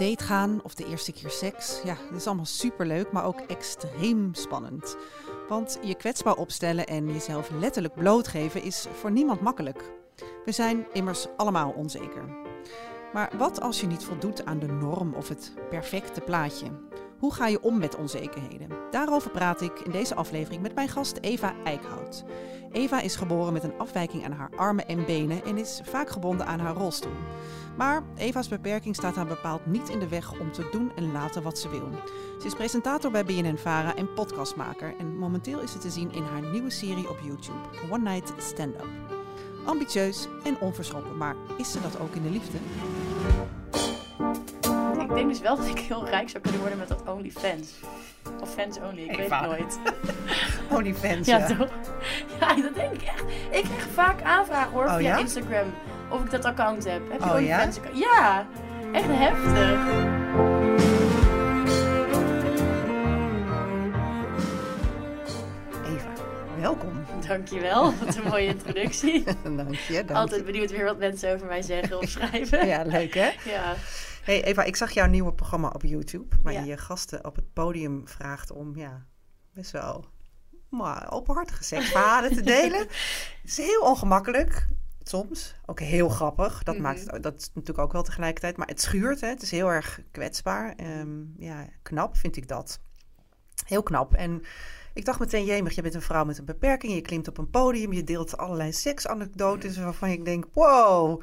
Date gaan of de eerste keer seks, ja, dat is allemaal superleuk, maar ook extreem spannend. Want je kwetsbaar opstellen en jezelf letterlijk blootgeven is voor niemand makkelijk. We zijn immers allemaal onzeker. Maar wat als je niet voldoet aan de norm of het perfecte plaatje? Hoe ga je om met onzekerheden? Daarover praat ik in deze aflevering met mijn gast Eva Eickhout. Eva is geboren met een afwijking aan haar armen en benen en is vaak gebonden aan haar rolstoel. Maar Eva's beperking staat haar bepaald niet in de weg om te doen en laten wat ze wil. Ze is presentator bij BNN-Vara en podcastmaker. En momenteel is ze te zien in haar nieuwe serie op YouTube, One Night Stand-Up. Ambitieus en onverschrokken, maar is ze dat ook in de liefde? Ik denk dus wel dat ik heel rijk zou kunnen worden met dat OnlyFans. Of fans only, ik weet het nooit. OnlyFans, Ja, toch? Ja, dat denk ik echt. Ik krijg vaak aanvragen hoor Oh, via ja? Instagram of ik dat account heb. Heb je Oh, ja? OnlyFans account? Ja, echt heftig. Eva, welkom. Dankjewel, wat een mooie introductie. dank je, dank Altijd benieuwd weer wat mensen over mij zeggen of schrijven. Ja, leuk hè? Ja. Hey Eva, ik zag jouw nieuwe programma op YouTube, waarin Ja. je gasten op het podium vraagt om, ja, best wel maar openhartige seksverhalen te delen. Het is heel ongemakkelijk, soms. Ook heel grappig. Dat Mhm. maakt het, dat is natuurlijk ook wel tegelijkertijd. Maar het schuurt, hè. Het is heel erg kwetsbaar. Ehm, ja, knap vind ik dat. Heel knap. En ik dacht meteen, jemig, je bent een vrouw met een beperking. Je klimt op een podium, je deelt allerlei seksanekdotes waarvan ik denk, wow,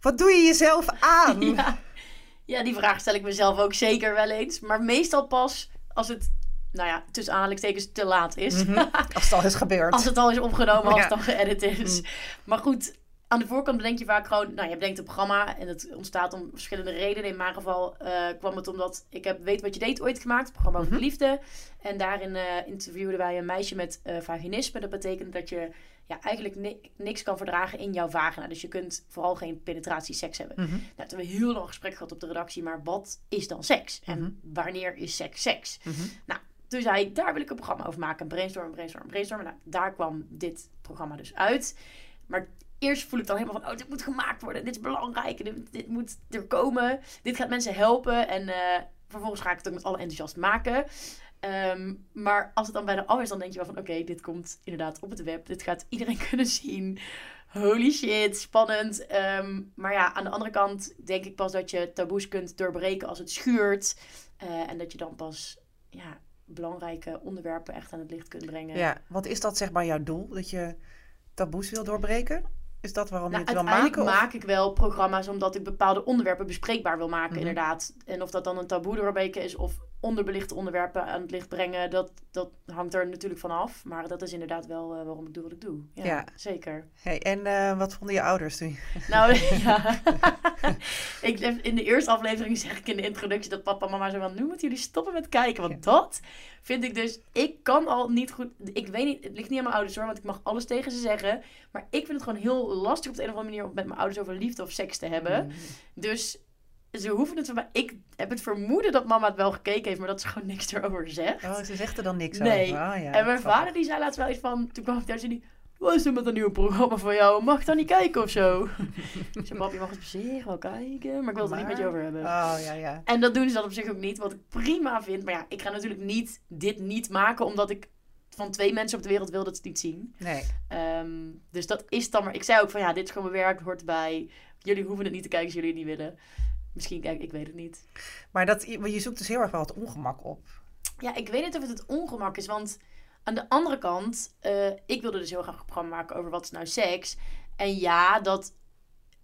wat doe je jezelf aan? Ja. ja, die vraag stel ik mezelf ook zeker wel eens. Maar meestal pas als het, nou ja, tussen aanhalingstekens te laat is. Mhm. Als het al is gebeurd. Als het al is opgenomen, als Ja. het dan geëdit is. Mm. Maar goed, aan de voorkant bedenk je vaak gewoon... Nou, je bedenkt een programma en het ontstaat om verschillende redenen. In mijn geval eh, kwam het omdat ik heb Weet Wat Je Deed ooit gemaakt. Een programma over de liefde. En daarin eh, interviewden wij een meisje met eh, vaginisme. Dat betekent dat je ja, eigenlijk ni- niks kan verdragen in jouw vagina. Dus je kunt vooral geen penetratieseks hebben. Mhm. Nou, toen hebben we heel lang gesprek gehad op de redactie. Maar wat is dan seks? En Mhm. wanneer is seks seks? Mhm. Nou, toen zei ik, daar wil ik een programma over maken. Brainstorm, brainstorm, brainstorm. Nou, daar kwam dit programma dus uit. Maar eerst voel ik dan helemaal van, oh, dit moet gemaakt worden. Dit is belangrijk. Dit, dit moet er komen. Dit gaat mensen helpen. En eh, vervolgens ga ik het ook met alle enthousiast maken. Ehm, maar als het dan bij de af is, dan denk je wel van, oké, dit komt inderdaad op het web. Dit gaat iedereen kunnen zien. Holy shit, spannend. Ehm, maar ja, aan de andere kant denk ik pas dat je taboes kunt doorbreken als het schuurt. Eh, en dat je dan pas ja, belangrijke onderwerpen echt aan het licht kunt brengen. Ja, want is dat zeg maar jouw doel? Dat je taboes wil doorbreken? Is dat waarom Nou, je het wil maken? of- maak ik wel programma's omdat ik bepaalde onderwerpen bespreekbaar wil maken, Mhm. inderdaad. En of dat dan een taboe doorbreken is of onderbelichte onderwerpen aan het licht brengen, dat, dat hangt er natuurlijk van af. Maar dat is inderdaad wel eh, waarom ik doe wat ik doe. Ja, Ja. zeker. Hey, en eh, wat vonden je ouders toen? Nou, ja. ik, in de eerste aflevering zeg ik in de introductie dat papa en mama zo van... Nu moeten jullie stoppen met kijken. Want dat vind ik dus... Ik kan al niet goed... Ik weet niet... Het ligt niet aan mijn ouders hoor. Want ik mag alles tegen ze zeggen. Maar ik vind het gewoon heel lastig op de een of andere manier... om met mijn ouders over liefde of seks te hebben. Mm. Dus ze hoeven het van mij... Ik heb het vermoeden dat mama het wel gekeken heeft. Maar dat ze gewoon niks erover zegt. Oh, ze zegt er dan niks Nee. over. Ah, ja, en mijn vader die zei laatst wel iets van... Toen kwam ik thuis en die... Wat is er met een nieuw programma van jou? Mag ik dan niet kijken of zo? ik zei, pap, je mag het op zich wel kijken, maar ik wil het er niet met je Maar- over hebben. Oh, ja, ja. En dat doen ze dan op zich ook niet, wat ik prima vind. Maar ja, ik ga natuurlijk niet dit niet maken, omdat ik van twee mensen op de wereld wil dat ze het niet zien. Nee. Ehm, dus dat is dan maar... Ik zei ook van, ja, dit is gewoon mijn werk, het hoort erbij. Jullie hoeven het niet te kijken als jullie het niet willen. Misschien kijk ik weet het niet. Maar dat, je zoekt dus heel erg wel het ongemak op. Ja, ik weet niet of het het ongemak is, want aan de andere kant, eh, ik wilde dus heel graag een programma maken over wat is nou seks. En ja, dat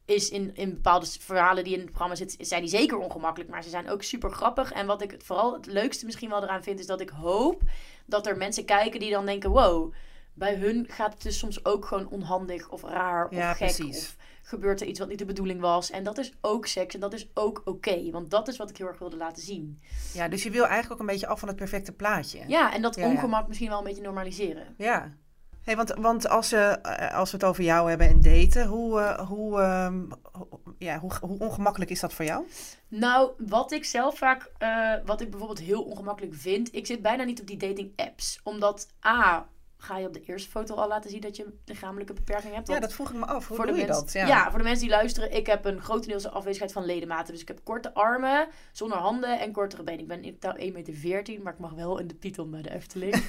is in, in bepaalde verhalen die in het programma zitten, zijn die zeker ongemakkelijk, maar ze zijn ook super grappig. En wat ik het, vooral het leukste misschien wel eraan vind, is dat ik hoop dat er mensen kijken die dan denken, wow, bij hun gaat het dus soms ook gewoon onhandig of raar of Ja, gek precies. of gebeurt er iets wat niet de bedoeling was. En dat is ook seks en dat is ook oké. want dat is wat ik heel erg wilde laten zien. Ja, dus je wil eigenlijk ook een beetje af van het perfecte plaatje. Ja, en dat Ja, ja. ongemak misschien wel een beetje normaliseren. Ja. Hey, want want als, we eh, als we het over jou hebben en daten, hoe, eh, hoe, ehm, ja, hoe, hoe ongemakkelijk is dat voor jou? Nou, wat ik zelf vaak, eh, wat ik bijvoorbeeld heel ongemakkelijk vind, ik zit bijna niet op die dating apps. Omdat A, ga je op de eerste foto al laten zien dat je een lichamelijke beperking hebt. Ja, dat vroeg ik me af. Hoe voor doe de je mensen, dat? Ja. voor de mensen die luisteren, ik heb een grotendeels afwezigheid van ledematen. Dus ik heb korte armen, zonder handen en kortere benen. Ik ben in totaal 1,14 meter, maar ik mag wel in de Python bij de Efteling.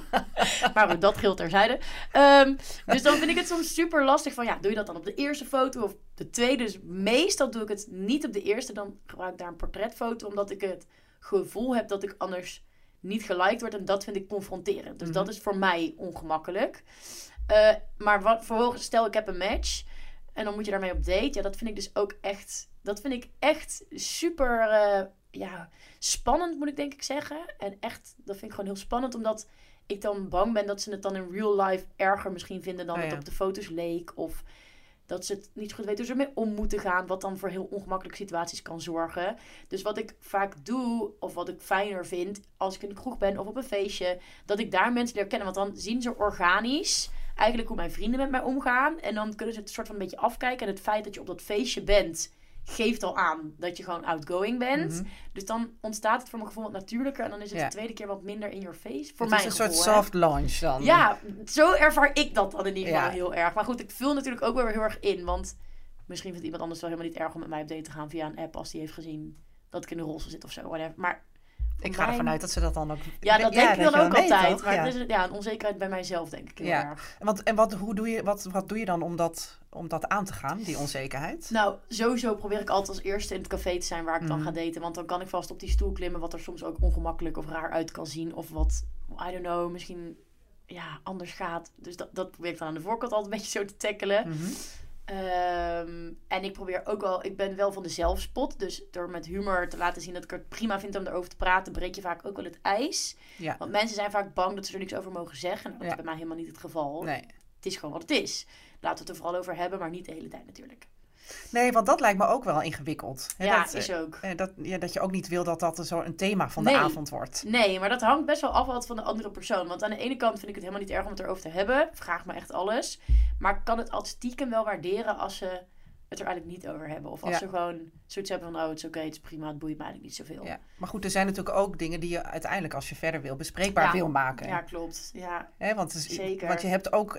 maar goed, dat geldt terzijde. Ehm, dus dan vind ik het soms super lastig van, ja, doe je dat dan op de eerste foto of de tweede? Dus meestal doe ik het niet op de eerste, dan gebruik ik daar een portretfoto, omdat ik het gevoel heb dat ik anders niet geliked word. En dat vind ik confronterend. Dus dat is voor mij ongemakkelijk. Eh, maar wat, vervolgens, stel ik heb een match en dan moet je daarmee op date. Ja, dat vind ik dus ook echt, dat vind ik echt super eh, ja, spannend, moet ik denk ik zeggen. En echt, dat vind ik gewoon heel spannend, omdat ik dan bang ben dat ze het dan in real life erger misschien vinden dan Oh, het ja. op de foto's leek. Of dat ze het niet goed weten hoe ze ermee om moeten gaan. Wat dan voor heel ongemakkelijke situaties kan zorgen. Dus wat ik vaak doe, of wat ik fijner vind, als ik in de kroeg ben of op een feestje, dat ik daar mensen leer kennen. Want dan zien ze organisch eigenlijk hoe mijn vrienden met mij omgaan. En dan kunnen ze het soort van een beetje afkijken. En het feit dat je op dat feestje bent, geeft al aan dat je gewoon outgoing bent. Mhm. Dus dan ontstaat het voor mijn gevoel wat natuurlijker. En dan is het Ja. de tweede keer wat minder in your face. Voor het mij is een soort soft launch dan. ja, zo ervaar ik dat dan in ieder geval Ja. heel erg. Maar goed, ik vul natuurlijk ook wel weer heel erg in. Want misschien vindt iemand anders wel helemaal niet erg om met mij op date te gaan via een app als die heeft gezien dat ik in de rolstoel zit of zo. Whatever. Maar Ik ga ervan uit dat ze dat dan ook... Ja, dat denk ik dan ook altijd. Maar is ja, een onzekerheid bij mijzelf, denk ik heel Ja. erg. En wat, en wat, hoe doe je, wat, wat doe je dan om dat, om dat aan te gaan, die onzekerheid? Nou, sowieso probeer ik altijd als eerste in het café te zijn waar ik dan Mhm. ga daten. Want dan kan ik vast op die stoel klimmen, wat er soms ook ongemakkelijk of raar uit kan zien. Of wat, I don't know, misschien ja, anders gaat. Dus dat, dat probeer ik dan aan de voorkant altijd een beetje zo te tackelen. Mhm. Ehm, en ik probeer ook wel, ik ben wel van de zelfspot. Dus door met humor te laten zien dat ik het prima vind om erover te praten, breek je vaak ook wel het ijs. Ja. Want mensen zijn vaak bang dat ze er niks over mogen zeggen. Nou, dat Ja. is bij mij helemaal niet het geval. Nee. Het is gewoon wat het is. Laten we het er vooral over hebben, maar niet de hele tijd natuurlijk. Nee, want dat lijkt me ook wel ingewikkeld. Hè, ja, dat, is eh, ook. eh, dat, ja, dat je ook niet wil dat dat zo een thema van Nee. de avond wordt. Nee, maar dat hangt best wel af altijd van de andere persoon. Want aan de ene kant vind ik het helemaal niet erg om het erover te hebben. Vraag me echt alles. Maar ik kan het als stiekem wel waarderen als ze het er eigenlijk niet over hebben. Of als Ja. ze gewoon zoiets hebben van, oh, het is oké, het is prima, het boeit me eigenlijk niet zoveel. Ja. Maar goed, er zijn natuurlijk ook dingen die je uiteindelijk, als je verder wil, bespreekbaar Ja. wil maken. Ja, klopt. Ja, Hè, want, is- Zeker. want je hebt ook,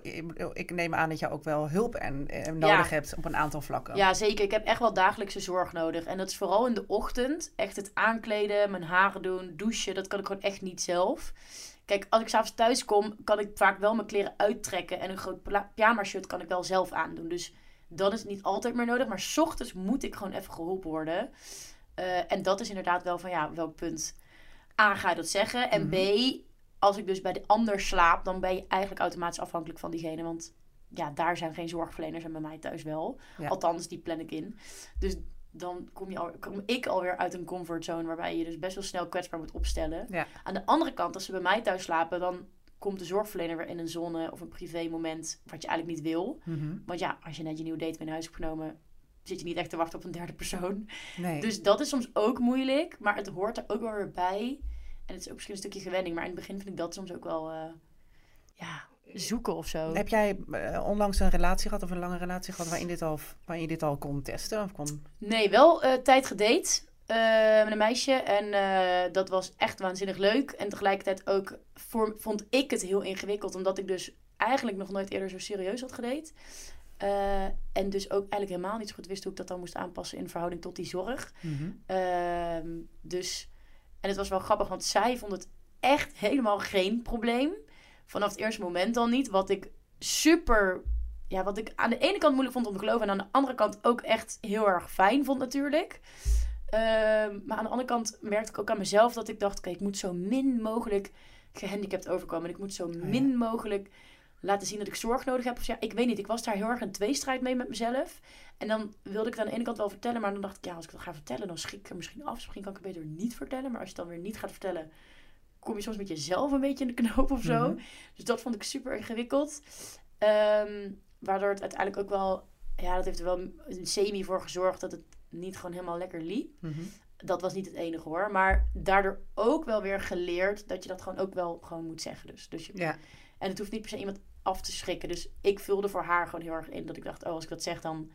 ik neem aan dat je ook wel hulp en, eh, nodig hebt op een aantal vlakken. ja, zeker. Ik heb echt wel dagelijkse zorg nodig. En dat is vooral in de ochtend. Echt het aankleden, mijn haren doen, douchen. Dat kan ik gewoon echt niet zelf. Kijk, als ik s'avonds thuis kom, kan ik vaak wel mijn kleren uittrekken. En een groot pyjama shirt kan ik wel zelf aandoen. Dus dat is niet altijd meer nodig. Maar 's ochtends moet ik gewoon even geholpen worden. Eh, en dat is inderdaad wel van, ja, welk punt A, ga je dat zeggen? En B, als ik dus bij de ander slaap, dan ben je eigenlijk automatisch afhankelijk van diegene. Want ja, daar zijn geen zorgverleners en bij mij thuis wel. Ja. Althans, die plan ik in. Dus dan kom, je al, kom ik alweer uit een comfortzone waarbij je dus best wel snel kwetsbaar moet opstellen. Ja. Aan de andere kant, als ze bij mij thuis slapen, dan komt de zorgverlener weer in een zone of een privé moment wat je eigenlijk niet wil. Mhm. Want ja, als je net je nieuwe date mee naar huis hebt genomen, zit je niet echt te wachten op een derde persoon. Nee. Dus dat is soms ook moeilijk, maar het hoort er ook wel weer bij. En het is ook misschien een stukje gewenning, maar in het begin vind ik dat soms ook wel, eh, ja, zoeken of zo. Heb jij eh, onlangs een relatie gehad of een lange relatie gehad waarin, dit al, waarin je dit al kon testen? Of kon... Nee, wel eh, tijd gedate eh, met een meisje. En eh, dat was echt waanzinnig leuk. En tegelijkertijd ook voor, vond ik het heel ingewikkeld. Omdat ik dus eigenlijk nog nooit eerder zo serieus had gedate. Eh, en dus ook eigenlijk helemaal niet zo goed wist hoe ik dat dan moest aanpassen in verhouding tot die zorg. Ehm, dus, en het was wel grappig, want zij vond het echt helemaal geen probleem. Vanaf het eerste moment dan niet. Wat ik super, ja, wat ik aan de ene kant moeilijk vond om te geloven. En aan de andere kant ook echt heel erg fijn vond natuurlijk. Ehm, maar aan de andere kant merkte ik ook aan mezelf dat ik dacht, oké, ik moet zo min mogelijk gehandicapt overkomen. En ik moet zo ja. min mogelijk laten zien dat ik zorg nodig heb. Of ja, ik weet niet, ik was daar heel erg een tweestrijd mee met mezelf. En dan wilde ik het aan de ene kant wel vertellen, maar dan dacht ik, ja, als ik dat ga vertellen, dan schrik ik er misschien af. Dus misschien kan ik het beter niet vertellen. Maar als je het dan weer niet gaat vertellen, kom je soms met jezelf een beetje in de knoop of zo. Mhm. Dus dat vond ik super ingewikkeld. Ehm, waardoor het uiteindelijk ook wel ja, dat heeft er wel een semi voor gezorgd dat het niet gewoon helemaal lekker liep. Mhm. Dat was niet het enige hoor. Maar daardoor ook wel weer geleerd dat je dat gewoon ook wel gewoon moet zeggen. Dus, dus je, Ja, En het hoeft niet per se iemand af te schrikken. Dus ik vulde voor haar gewoon heel erg in. Dat ik dacht, oh, als ik dat zeg, dan,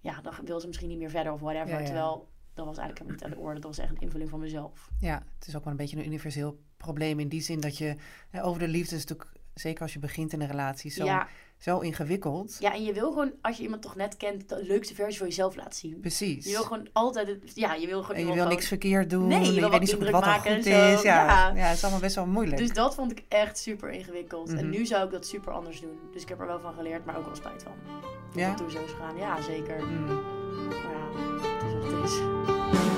ja, dan wil ze misschien niet meer verder of whatever. Ja, ja. Terwijl dat was eigenlijk helemaal niet aan de orde. Dat was echt een invulling van mezelf. ja, het is ook wel een beetje een universeel probleem in die zin dat je hè, over de liefde is natuurlijk, zeker als je begint in een relatie, zo, Ja, zo ingewikkeld. ja, en je wil gewoon, als je iemand toch net kent, de leukste versie van jezelf laten zien. Precies. Je wil gewoon altijd, het- ja, je wil gewoon en je wil gewoon- niks verkeerd doen. Nee, je wil weet wat niet zo goed wat er maken goed en zo. is. Ja. Ja. Ja. het is allemaal best wel moeilijk. Dus dat vond ik echt super ingewikkeld. En Mhm. nu zou ik dat super anders doen. Dus ik heb er wel van geleerd, maar ook wel spijt van. Dat Ja? toen zo is gegaan. Ja, zeker. Mm. Maar ja, het is wat het is.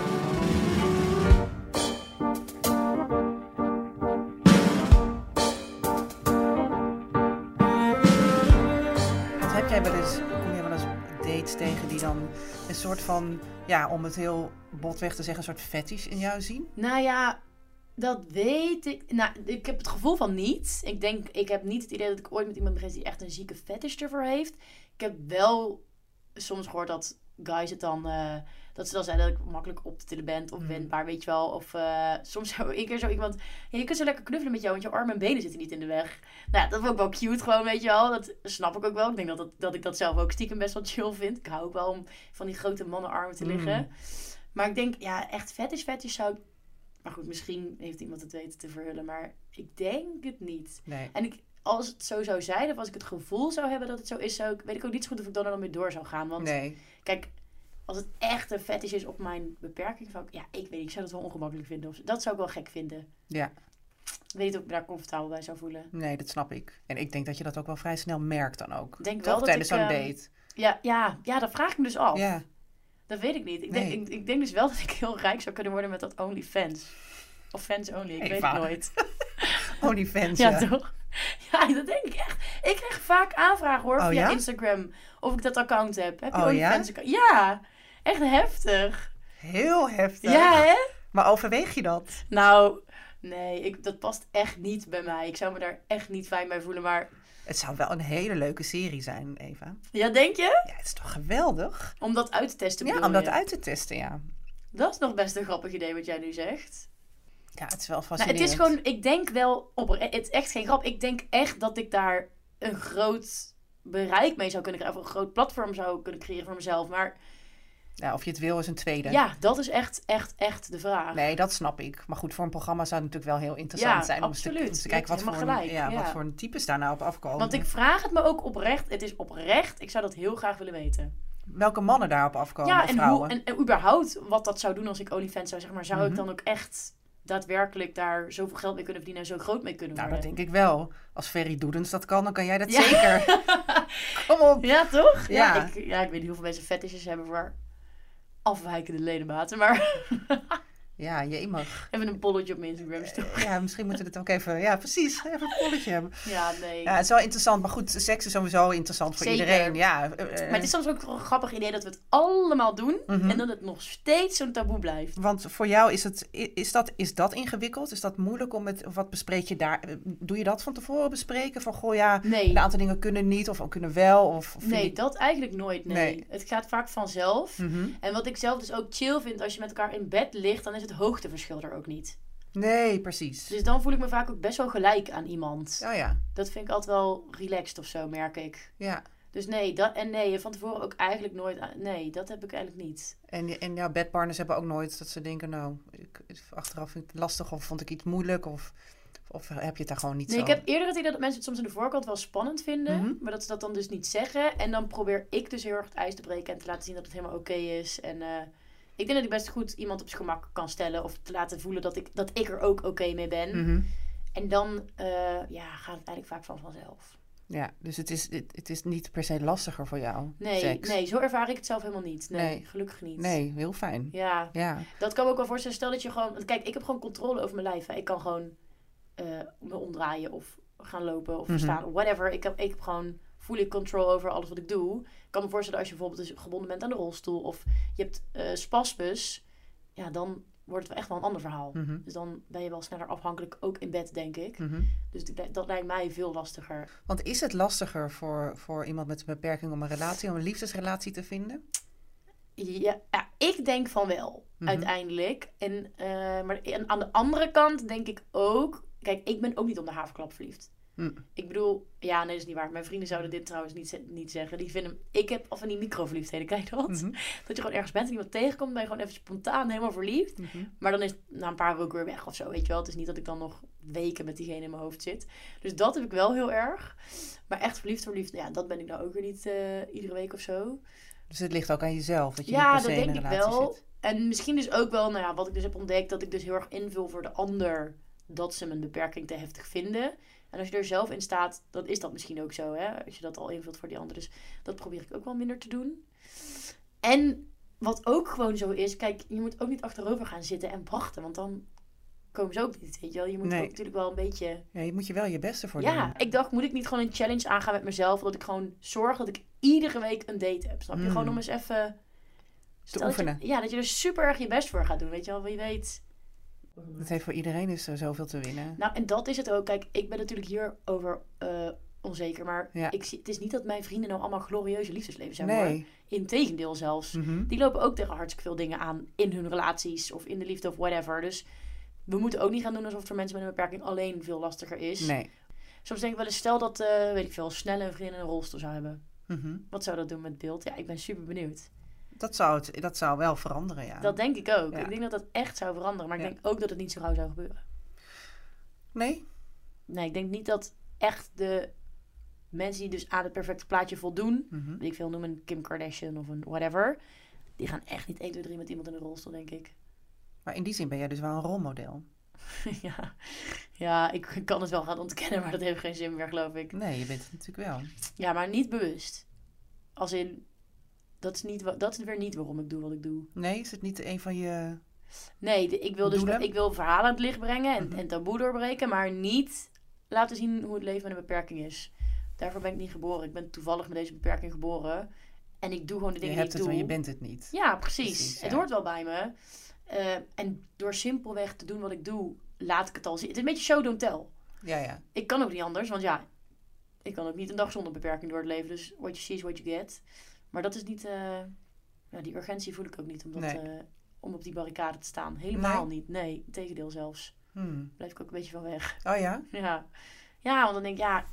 Kom je wel eens dates tegen die dan een soort van, ja, om het heel botweg te zeggen, een soort fetish in jou zien? Nou ja, dat weet ik. Nou, ik heb het gevoel van niet. Ik denk, ik heb niet het idee dat ik ooit met iemand ben geweest die echt een zieke fetish ervoor heeft. Ik heb wel soms gehoord dat guys het dan. eh, dat ze dan zeiden dat ik makkelijk op te tillen ben of Mhm. wendbaar, weet je wel. Of eh, soms zo, een keer zo iemand. Je kunt zo lekker knuffelen met jou, want je armen en benen zitten niet in de weg. Nou, ja, dat vond ik wel cute, gewoon, weet je wel. Dat snap ik ook wel. Ik denk dat, dat, dat ik dat zelf ook stiekem best wel chill vind. Ik hou ook wel om van die grote mannenarmen te Mm. liggen. Maar ik denk, ja, echt fetish, fetish zou ik maar goed, misschien heeft iemand het weten te verhullen, maar ik denk het niet. Nee. En ik, als het zo zou zijn, of als ik het gevoel zou hebben dat het zo is, zou ik, weet ik ook niet zo goed of ik dan er dan mee door zou gaan. Want Nee. kijk, als het echt een fetish is op mijn beperking, van, ja, ik weet niet, ik zou dat wel ongemakkelijk vinden. Of, dat zou ik wel gek vinden. Ja. Ik weet niet of ik me daar comfortabel bij zou voelen. Nee, dat snap ik. En ik denk dat je dat ook wel vrij snel merkt dan ook. Denk Toch wel dat tijdens zo'n ehm, date. Ja, ja, ja, dat vraag ik me dus af. Ja. Dat weet ik niet. Ik, Nee. denk, ik, ik denk dus wel dat ik heel rijk zou kunnen worden met dat OnlyFans. Of fans only, ik weet het nooit. OnlyFans. Ja, ja. toch? Ja, dat denk ik echt. Ik krijg vaak aanvragen hoor, Oh, via ja? Instagram. Of ik dat account heb. Heb je Oh? OnlyFans account? Ja, echt heftig. Heel heftig. Ja, hè? Maar overweeg je dat? Nou, nee, ik, dat past echt niet bij mij. Ik zou me daar echt niet fijn bij voelen. Maar Het zou wel een hele leuke serie zijn, Eva. ja, denk je? Ja, het is toch geweldig? Om dat uit te testen Ja, om dat je? uit te testen, ja. Dat is nog best een grappig idee wat jij nu zegt. Ja, het is wel Nou, fascinerend. het is gewoon, ik denk wel, op, het is echt geen grap. Ik denk echt dat ik daar een groot bereik mee zou kunnen krijgen. Of een groot platform zou kunnen creëren voor mezelf. Maar Ja, of je het wil is een tweede. ja, dat is echt, echt, echt de vraag. Nee, dat snap ik. Maar goed, voor een programma zou het natuurlijk wel heel interessant Ja, zijn om eens te, absoluut. om te kijken wat voor, een, ja, wat voor een types daar nou op afkomen. Want ik vraag het me ook oprecht. Het is oprecht. Ik zou dat heel graag willen weten. Welke mannen daarop afkomen, ja, en, vrouwen. hoe, en, en überhaupt wat dat zou doen als ik OnlyFans zou zeggen. Maar zou ik Mhm. dan ook echt daadwerkelijk daar zoveel geld mee kunnen verdienen en zo groot mee kunnen Nou, dat worden? denk ik wel. Als Ferry Doedens dat kan, dan kan jij dat Ja. zeker. Kom op. Ja, toch? Ja. Ja. ik, ja, ik weet niet hoeveel mensen fetishes hebben voor afwijkende ledematen. Maar Ja, jemig. even een polletje op mijn Instagram story. Ja, misschien moeten we het ook even... Ja, precies. Even een polletje hebben. Ja, nee. Ja, het is wel interessant. Maar goed, seks is sowieso interessant voor Zeker. iedereen. Ja, eh, Maar het is soms ook een grappig idee dat we het allemaal doen. Mhm. En dat het nog steeds zo'n taboe blijft. Want voor jou is, het, is, dat, is dat ingewikkeld? Is dat moeilijk om het... Wat bespreek je daar? Doe je dat van tevoren bespreken? Van, goh ja, Nee. een aantal dingen kunnen niet of kunnen wel? Of, Nee, je- dat eigenlijk nooit. Nee. Nee. Het gaat vaak vanzelf. Mhm. En wat ik zelf dus ook chill vind, als je met elkaar in bed ligt, dan is het hoogteverschil er ook niet. Nee, precies. Dus dan voel ik me vaak ook best wel gelijk aan iemand. Oh ja, Dat vind ik altijd wel relaxed of zo, merk ik. ja. Dus nee, dat, en nee, van tevoren ook eigenlijk nooit. aan- Nee, dat heb ik eigenlijk niet. En, en jouw bedpartners hebben ook nooit dat ze denken, nou, ik, achteraf vind ik het lastig of vond ik iets moeilijk of, of heb je het daar gewoon niet Nee, zo? ik heb eerder het idee dat mensen het soms aan de voorkant wel spannend vinden, Mhm. maar dat ze dat dan dus niet zeggen. En dan probeer ik dus heel erg het ijs te breken en te laten zien dat het helemaal oké is. En eh, ik denk dat ik best goed iemand op zijn gemak kan stellen of te laten voelen dat ik, dat ik er ook oké mee ben. Mhm. En dan eh, ja, gaat het eigenlijk vaak van vanzelf. Ja, dus het is, het, het is niet per se lastiger voor jou, Nee, seks? nee, zo ervaar ik het zelf helemaal niet. Nee, Nee. gelukkig niet. Nee, heel fijn. Ja, Ja, dat kan me ook wel voorstellen. Stel dat je gewoon... Kijk, ik heb gewoon controle over mijn lijf. Hè. Ik kan gewoon eh, me omdraaien of gaan lopen of Mhm. staan of whatever. Ik heb, ik heb gewoon fully control over alles wat ik doe. Ik kan me voorstellen als je bijvoorbeeld dus gebonden bent aan de rolstoel of je hebt eh spasmus. Ja, dan wordt het echt wel een ander verhaal. Mhm. Dus dan ben je wel sneller afhankelijk, ook in bed, denk ik. Mhm. Dus dat- lijkt mij veel lastiger. Want is het lastiger voor, voor iemand met een beperking om een relatie, om een liefdesrelatie te vinden? Ja, ja, ik denk van wel, Mhm. uiteindelijk. En, eh, maar en aan de andere kant denk ik ook... Kijk, ik ben ook niet om de haverklap verliefd. Hm. Ik bedoel, ja, nee, dat is niet waar. Mijn vrienden zouden dit trouwens niet, niet zeggen. Die vinden, ik heb al van die microverliefdheden, kijk dat? Mhm. Dat je gewoon ergens bent en iemand tegenkomt, ben je gewoon even spontaan helemaal verliefd. Mhm. Maar dan is na een paar weken weer weg of zo, weet je wel. Het is niet dat ik dan nog weken met diegene in mijn hoofd zit. Dus dat heb ik wel heel erg. Maar echt verliefd, verliefd, ja, dat ben ik nou ook weer niet eh, iedere week of zo. Dus het ligt ook aan jezelf, dat je Ja, niet per dat se in denk een ik relatie wel. zit. En misschien dus ook wel, nou ja, wat ik dus heb ontdekt, dat ik dus heel erg invul voor de ander dat ze mijn beperking te heftig vinden. En als je er zelf in staat, dan is dat misschien ook zo, hè? Als je dat al invult voor die ander. Dus dat probeer ik ook wel minder te doen. En wat ook gewoon zo is, kijk, je moet ook niet achterover gaan zitten en wachten, want dan komen ze ook niet, weet je wel. Je moet Nee. ook natuurlijk wel een beetje... Ja, je moet je wel je beste voor Ja, doen. ik dacht, moet ik niet gewoon een challenge aangaan met mezelf, dat ik gewoon zorg dat ik iedere week een date heb, snap je? Mm. Gewoon om eens even... Je- oefenen. ja, dat je er super erg je best voor gaat doen, weet je wel. Wie weet... Dat heeft voor iedereen is er zoveel te winnen. Nou, en dat is het ook. Kijk, ik ben natuurlijk hierover eh onzeker. Maar Ja. ik zie, het is niet dat mijn vrienden nou allemaal glorieuze liefdeslevens hebben. Hoor. Nee. Integendeel zelfs. Mhm. Die lopen ook tegen hartstikke veel dingen aan in hun relaties of in de liefde of whatever. Dus we moeten ook niet gaan doen alsof het voor mensen met een beperking alleen veel lastiger is. Nee. Soms denk ik wel eens, stel dat, eh, weet ik veel, snelle een vriendin een rolstoel zou hebben. Mhm. Wat zou dat doen met beeld? Ja, ik ben super benieuwd. Dat, zou het, dat zou wel veranderen, ja. Dat denk ik ook. Ja. Ik denk dat dat echt zou veranderen. Maar ik Ja. denk ook dat het niet zo gauw zou gebeuren. Nee? Nee, ik denk niet dat echt de mensen die dus aan het perfecte plaatje voldoen, weet ik veel, noem een Kim Kardashian of een whatever, die gaan echt niet 1, 2, 3 met iemand in een rolstoel, denk ik. Maar in die zin ben jij dus wel een rolmodel. ja. ja, ik kan het wel gaan ontkennen, maar dat heeft geen zin meer, geloof ik. Nee, je bent het natuurlijk wel. Ja, maar niet bewust. Als in, dat is, niet, dat is weer niet waarom ik doe wat ik doe. Nee, is het niet een van je... Nee, de- ik wil dus Doelen? ik wil verhalen aan het licht brengen en, Mhm. en taboe doorbreken, maar niet laten zien hoe het leven met een beperking is. Daarvoor ben ik niet geboren. Ik ben toevallig met deze beperking geboren. En ik doe gewoon de Je dingen hebt die het, ik maar doe. je bent het niet. Ja, precies. Precies, Het hoort wel bij me. Eh, en door simpelweg te doen wat ik doe, laat ik het al zien. Het is een beetje show, don't tell. Ja, ja. Ik kan ook niet anders, want ja, ik kan ook niet een dag zonder beperking door het leven. Dus what you see is what you get. Maar dat is niet, eh, ja, die urgentie voel ik ook niet om, dat, Nee. eh, om op die barricade te staan. Helemaal niet. Nee, tegendeel zelfs. Hmm. Blijf ik ook een beetje van weg. Oh ja? Ja. ja, want dan denk ik, ja,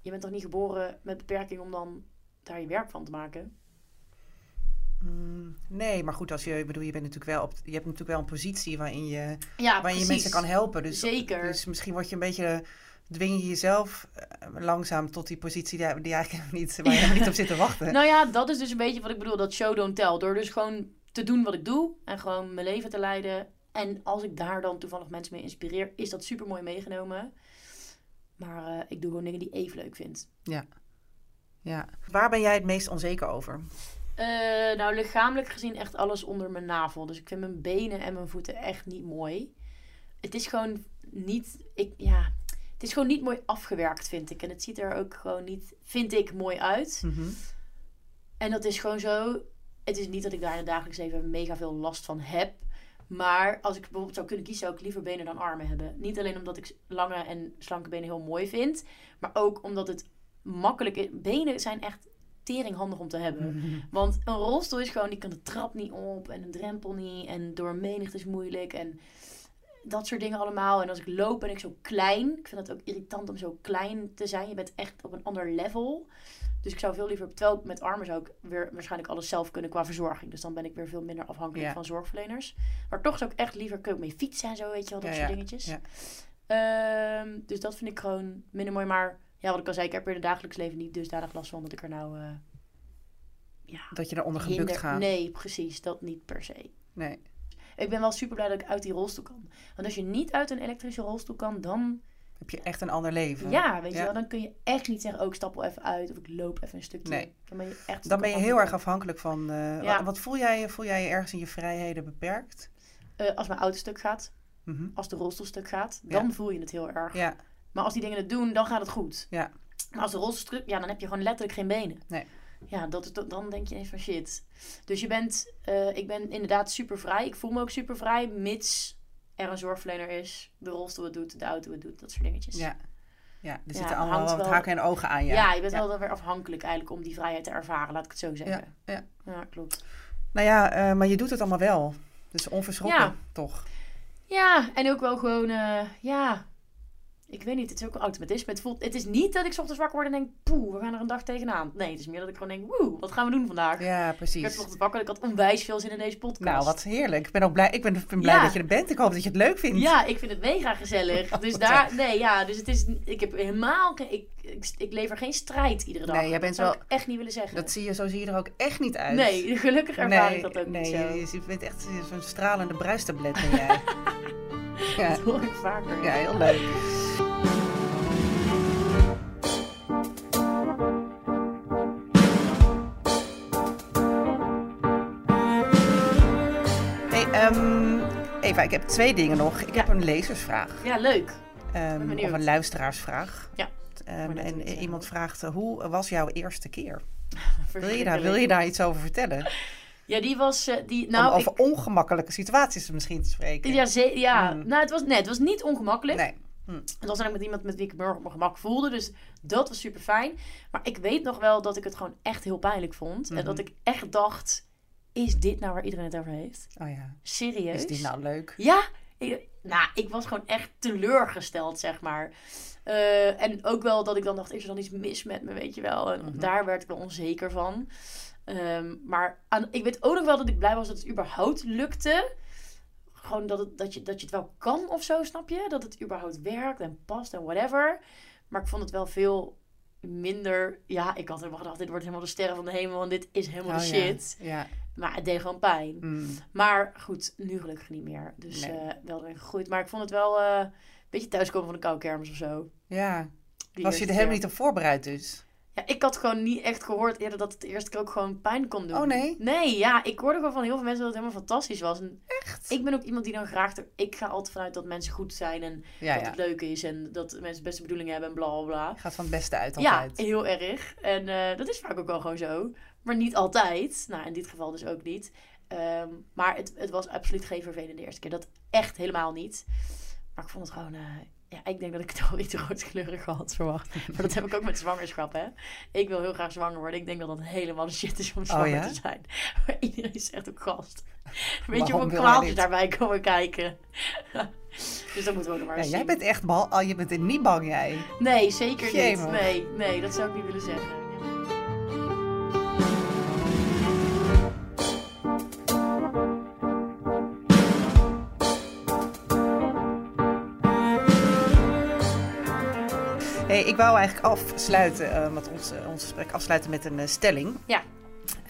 je bent toch niet geboren met beperking om dan daar je werk van te maken? Mm, nee, maar goed, als je, ik bedoel, je, bent natuurlijk wel op, je hebt natuurlijk wel een positie waarin je, Ja, waarin je mensen kan helpen. Dus, Zeker. dus misschien word je een beetje, dwing je jezelf eh, langzaam tot die positie die, die eigenlijk niet, waar je helemaal niet op zit te wachten. Nou ja, dat is dus een beetje wat ik bedoel, dat show don't tell. Door dus gewoon te doen wat ik doe en gewoon mijn leven te leiden. En als ik daar dan toevallig mensen mee inspireer, is dat super mooi meegenomen. Maar eh, ik doe gewoon dingen die ik even leuk vind. Ja. Waar ben jij het meest onzeker over? Eh, nou, lichamelijk gezien echt alles onder mijn navel. Dus ik vind mijn benen en mijn voeten echt niet mooi. Het is gewoon niet, ik, ja, het is gewoon niet mooi afgewerkt, vind ik. En het ziet er ook gewoon niet, vind ik, mooi uit. Mhm. En dat is gewoon zo. Het is niet dat ik daar in het dagelijks leven mega veel last van heb. Maar als ik bijvoorbeeld zou kunnen kiezen, zou ik liever benen dan armen hebben. Niet alleen omdat ik lange en slanke benen heel mooi vind. Maar ook omdat het makkelijk is. Benen zijn echt teringhandig om te hebben. Want een rolstoel is gewoon, die kan de trap niet op. En een drempel niet. En door menigte is moeilijk. En dat soort dingen allemaal. En als ik loop ben ik zo klein. Ik vind het ook irritant om zo klein te zijn. Je bent echt op een ander level. Dus ik zou veel liever, terwijl met armen zou ik weer waarschijnlijk alles zelf kunnen qua verzorging. Dus dan ben ik weer veel minder afhankelijk van zorgverleners. Maar toch zou ik echt liever kunnen mee fietsen en zo, weet je wel, dat Ja, soort ja. dingetjes. Ja. Ehm, dus dat vind ik gewoon minder mooi. Maar ja, wat ik al zei, ik heb er in het dagelijks leven niet dusdanig last van dat ik er nou eh ja, Dat je eronder gebukt gaat. Nee, precies, dat niet per se. Nee. Ik ben wel super blij dat ik uit die rolstoel kan. Want als je niet uit een elektrische rolstoel kan, dan Heb je echt een ander leven. ja, weet je wel, dan kun je echt niet zeggen, oh, ik stap wel even uit of ik loop even een stukje. Nee. Dan ben je echt Dan ben je heel erg afhankelijk. van... Ja. wat, wat voel jij? Voel jij je ergens in je vrijheden beperkt? Eh, als mijn auto stuk gaat, Mhm. als de rolstoel stuk gaat, dan Ja. voel je het heel erg. Ja, Maar als die dingen het doen, dan gaat het goed. Ja. Maar als de rolstoel stuk, ja, dan heb je gewoon letterlijk geen benen. Nee. Ja, dat dan denk je even van shit. Dus je bent, eh, ik ben inderdaad super vrij. Ik voel me ook super vrij, mits er een zorgverlener is, de rolstoel het doet, de auto het doet, dat soort dingetjes. Ja. Ja, er Ja, zitten allemaal wat wel- haken en ogen aan. Ja, Ja, je bent wel weer afhankelijk eigenlijk om die vrijheid te ervaren, laat ik het zo zeggen. Ja, ja. Ja, klopt. Nou ja, eh, maar je doet het allemaal wel. Dus onverschrokken, Ja. toch? Ja, en ook wel gewoon, eh, ja, ik weet niet, het is ook een automatisme. Het, voelt, het is niet dat ik 's ochtends wakker word en denk, poeh, we gaan er een dag tegenaan. Nee, het is meer dat ik gewoon denk, woe, wat gaan we doen vandaag? Ja, Ik werd precies. vanochtend wakker ik had onwijs veel zin in deze podcast. Nou, wat heerlijk. Ik ben ook blij, ik ben, blij Ja. dat je er bent. Ik hoop dat je het leuk vindt. Ja, ik vind het mega gezellig. Dus daar, nee, ja, dus het is, ik heb helemaal, ik, ik, ik lever geen strijd iedere dag. Nee, jij bent dat zou wel- ik echt niet willen zeggen. Dat zie je, zo zie je er ook echt niet uit. Nee, gelukkig ervaar nee, ik dat ook nee, niet zo. je- Je bent echt zo'n stralende bruistablet ben jij. ja, Dat hoor ik vaker. ja, heel leuk. Eva, ik heb twee dingen nog. Ik heb een lezersvraag. Ja, leuk. Benieuwd. of een luisteraarsvraag. Ja. Ehm, net en iemand vraagt, eh, hoe was jouw eerste keer? Wil je, daar, wil je daar iets over vertellen? Ja, die was, eh, die, Om nou, over ik, ongemakkelijke situaties misschien te spreken. ja, ze, ja Mm. nou, het was, nee, het was niet ongemakkelijk. Nee. Het was eigenlijk met iemand met wie ik me op mijn gemak voelde. Dus dat was super fijn. Maar ik weet nog wel dat ik het gewoon echt heel pijnlijk vond. En Mhm. dat ik echt dacht, is dit nou waar iedereen het over heeft? Oh ja. Serieus? Is die nou leuk? Ja, ik, nou, ik was gewoon echt teleurgesteld, zeg maar. Eh, en ook wel dat ik dan dacht, is er dan iets mis met me, weet je wel. En Mhm. daar werd ik wel onzeker van. Ehm, maar aan, ik weet ook nog wel dat ik blij was dat het überhaupt lukte. Gewoon dat, het, dat, je, dat je het wel kan of zo, snap je? Dat het überhaupt werkt en past en whatever. Maar ik vond het wel veel minder... Ja, ik had helemaal gedacht, dit wordt helemaal de sterren van de hemel... en dit is helemaal de Oh ja. shit. Ja. Maar het deed gewoon pijn. Mm. Maar goed, nu gelukkig niet meer. Dus Nee. eh, wel erin gegroeid. Maar ik vond het wel eh, een beetje thuiskomen van de koude kermis of zo. ja. Die Was je er helemaal niet op voorbereid dus? Ja, ik had gewoon niet echt gehoord eerder dat het de eerste keer ook gewoon pijn kon doen. Oh, nee? Nee, ja. Ik hoorde gewoon van heel veel mensen dat het helemaal fantastisch was. En Echt? ik ben ook iemand die dan graag... ik ga altijd vanuit dat mensen goed zijn en Ja, dat ja. het leuk is. En dat mensen beste bedoelingen hebben en bla bla bla. Gaat van het beste uit Ja, altijd. heel erg. En eh, dat is vaak ook wel gewoon zo. Maar niet altijd. Nou, in dit geval dus ook niet. Ehm, maar het, het was absoluut geen vervelende eerste keer. Dat echt helemaal niet. Maar ik vond het gewoon... eh, ja, ik denk dat ik het al iets rooskleurig had verwacht. Maar dat heb ik ook met zwangerschap, hè. Ik wil heel graag zwanger worden. Ik denk dat dat helemaal de shit is om zwanger Oh, ja? te zijn. Maar iedereen zegt ook gast. Weet je hoeveel kwaaltjes daarbij komen kijken? dus dat moeten we ook maar Ja, eens jij zien. bent echt bal, oh, je bent er niet bang jij. Nee, zeker niet. Nee, nee, dat zou ik niet willen zeggen. Ik wou eigenlijk afsluiten, eh, met ons, eh, ons gesprek afsluiten met een eh, stelling. Ja.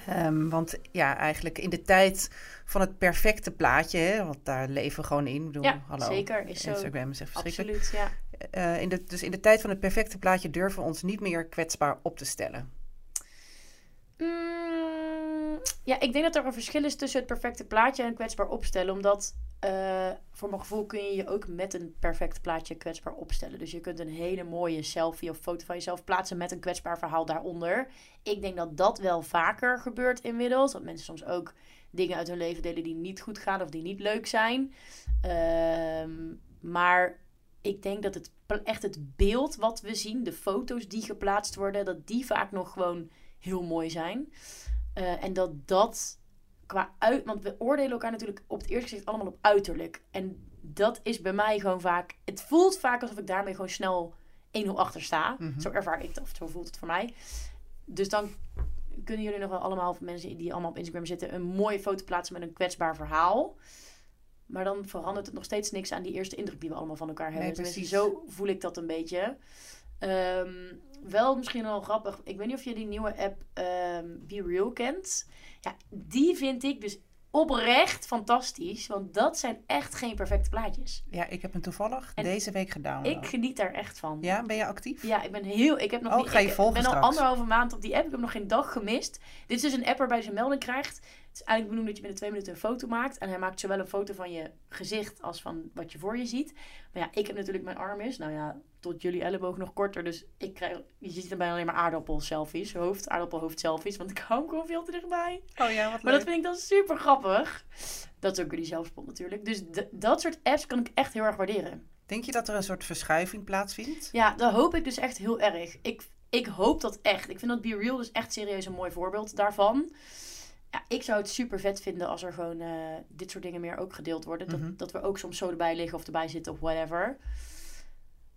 Ehm, want ja, eigenlijk in de tijd van het perfecte plaatje, hè, want daar leven we gewoon in. Ik bedoel, Ja, hallo. zeker, is zo. Instagram is echt verschrikkelijk. Absoluut, ja. Eh, in de, dus in de tijd van het perfecte plaatje durven we ons niet meer kwetsbaar op te stellen. Mm, ja, ik denk dat er een verschil is tussen het perfecte plaatje en kwetsbaar opstellen. Omdat eh, voor mijn gevoel kun je je ook met een perfect plaatje kwetsbaar opstellen. Dus je kunt een hele mooie selfie of foto van jezelf plaatsen met een kwetsbaar verhaal daaronder. Ik denk dat dat wel vaker gebeurt inmiddels. Dat mensen soms ook dingen uit hun leven delen die niet goed gaan of die niet leuk zijn. Ehm, maar ik denk dat het echt het beeld wat we zien, de foto's die geplaatst worden, dat die vaak nog gewoon heel mooi zijn. Eh, en dat dat qua uit... Want we oordelen elkaar natuurlijk op het eerste gezicht allemaal op uiterlijk. En dat is bij mij gewoon vaak... Het voelt vaak alsof ik daarmee gewoon snel 1-0 achter sta. Mhm. Zo ervaar ik of zo voelt het voor mij. Dus dan kunnen jullie nog wel allemaal, mensen die allemaal op Instagram zitten... een mooie foto plaatsen met een kwetsbaar verhaal. Maar dan verandert het nog steeds niks aan die eerste indruk die we allemaal van elkaar hebben. Nee, Tenminste, precies. zo voel ik dat een beetje. Ehm, wel misschien wel grappig. Ik weet niet of je die nieuwe app ehm Be Real kent. Ja, die vind ik dus oprecht fantastisch. Want dat zijn echt geen perfecte plaatjes. Ja, ik heb hem toevallig En deze week gedownload. Ik geniet daar echt van. Ja, ben je actief? Ja, ik ben heel. Ik heb nog Oh, niet. ik ga je volgen ben al anderhalve maand op die app. Ik heb nog geen dag gemist. Dit is dus een app waarbij je een melding krijgt. Het is eigenlijk bedoeld dat je binnen twee minuten een foto maakt. En hij maakt zowel een foto van je gezicht als van wat je voor je ziet. Maar ja, ik heb natuurlijk mijn arm is. Nou ja, tot jullie elleboog nog korter. Dus ik krijg, je ziet er bijna alleen maar aardappel selfies. Hoofd, aardappelhoofd selfies. Want ik hou hem gewoon veel te dichtbij. Oh ja, wat Maar dat vind ik dan super grappig. Dat is ook jullie zelfspot natuurlijk. Dus dat soort apps kan ik echt heel erg waarderen. Denk je dat er een soort verschuiving plaatsvindt? Ja, dat hoop ik dus echt heel erg. Ik, ik hoop dat echt. Ik vind dat Be Real dus echt serieus een mooi voorbeeld daarvan. Ja, ik zou het super vet vinden als er gewoon eh, dit soort dingen meer ook gedeeld worden. Dat, Mhm. dat we ook soms zo erbij liggen of erbij zitten of whatever.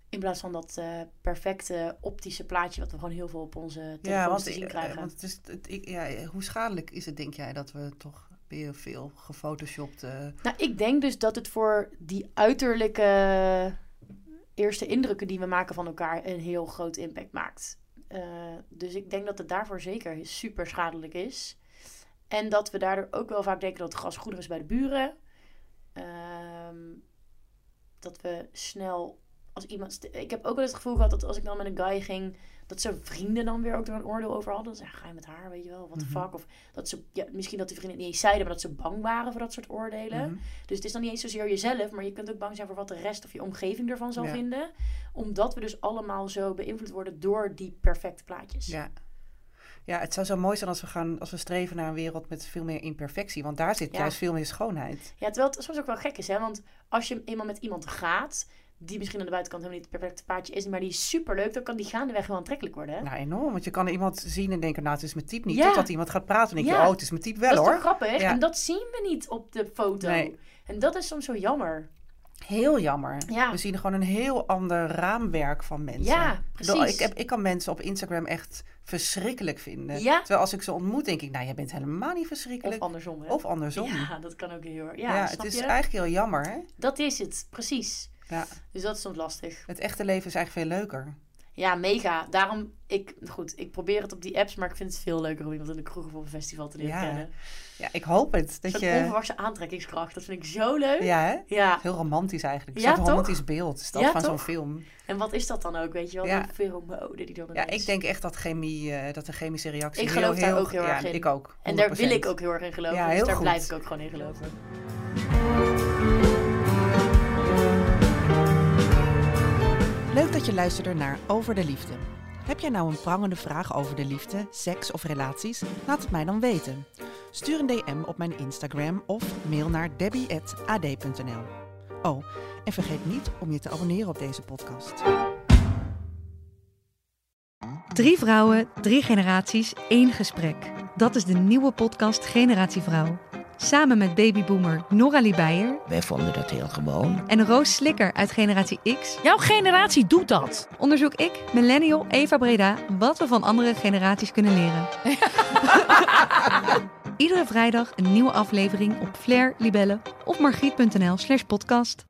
In plaats van dat eh, perfecte optische plaatje wat we gewoon heel veel op onze telefoons te zien eh, krijgen. want het is, het, ik, ja, hoe schadelijk is het, denk jij, dat we toch weer veel gefotoshopt... Nou, ik denk dus dat het voor die uiterlijke eerste indrukken die we maken van elkaar een heel groot impact maakt. Dus ik denk dat het daarvoor zeker super schadelijk is. En dat we daardoor ook wel vaak denken dat het groener is bij de buren. Ehm, dat we snel als iemand. Ik heb ook wel het gevoel gehad dat als ik dan met een guy ging, dat zijn vrienden dan weer ook er een oordeel over hadden. Dan ga je met haar, weet je wel, what the Mhm. fuck. Of dat ze, ja, misschien dat die vrienden het niet eens zeiden, maar dat ze bang waren voor dat soort oordelen. mhm. Dus het is dan niet eens zozeer jezelf, maar je kunt ook bang zijn voor wat de rest of je omgeving ervan zal Ja. vinden. Omdat we dus allemaal zo beïnvloed worden door die perfecte plaatjes. Ja. Ja, het zou zo mooi zijn als we, gaan, als we streven naar een wereld met veel meer imperfectie. Want daar zit Ja. juist veel meer schoonheid. Ja, terwijl het soms ook wel gek is, hè? Want als je eenmaal met iemand gaat, die misschien aan de buitenkant helemaal niet het perfecte plaatje is, maar die is superleuk, dan kan die gaandeweg wel aantrekkelijk worden. Hè? Nou, enorm. Want je kan iemand zien en denken, nou, het is mijn type niet. Ja. Totdat iemand gaat praten en denk je, Ja. oh, het is mijn type wel dat is hoor. toch grappig? Ja. En dat zien we niet op de foto. Nee. En dat is soms zo jammer. Heel jammer. Ja. We zien gewoon een heel ander raamwerk van mensen. Ja, precies. Ik, heb, ik kan mensen op Instagram echt verschrikkelijk vinden. Ja. Terwijl als ik ze ontmoet, denk ik, nou, jij bent helemaal niet Of verschrikkelijk. andersom, hè? Of andersom. Ja, dat kan ook heel erg. Ja, Ja, het is je? eigenlijk heel jammer, hè? Dat is het, precies. Ja. Dus dat is soms lastig. Het echte leven is eigenlijk veel leuker. Ja, mega. Daarom, ik, goed, ik probeer het op die apps, maar ik vind het veel leuker om iemand in de kroeg of op een festival te leren Ja, kennen. Ja, ik hoop het. Dat je... onverwachte aantrekkingskracht, dat vind ik zo leuk. Ja, hè? Ja. Heel romantisch eigenlijk. Ja, Zo'n romantisch beeld is dat Ja, van zo'n film. En wat is dat dan ook, weet je wel? Ja. Ja. Pheromone die dan Ja, ik denk echt dat, chemie, eh, dat de chemische reactie Ik heel, geloof daar heel, ook heel erg in. Ik ook. En daar 100%. wil ik ook heel erg in geloven. Ja, dus heel daar goed. blijf ik ook gewoon in geloven. Leuk dat je luisterde naar Over de Liefde. Heb jij nou een prangende vraag over de liefde, seks of relaties? Laat het mij dan weten. Stuur een DM op mijn Instagram of mail naar debbie.ad.nl. Oh, en vergeet niet om je te abonneren op deze podcast. Drie vrouwen, drie generaties, één gesprek. Dat is de nieuwe podcast Generatie Vrouw. Samen met babyboomer Nora Beijer Wij vonden dat heel gewoon. en Roos Slikker uit Generatie X Jouw generatie doet dat. onderzoek ik, millennial Eva Breda, wat we van andere generaties kunnen leren. Iedere vrijdag een nieuwe aflevering op Flair, Libelle of margriet.nl slash podcast.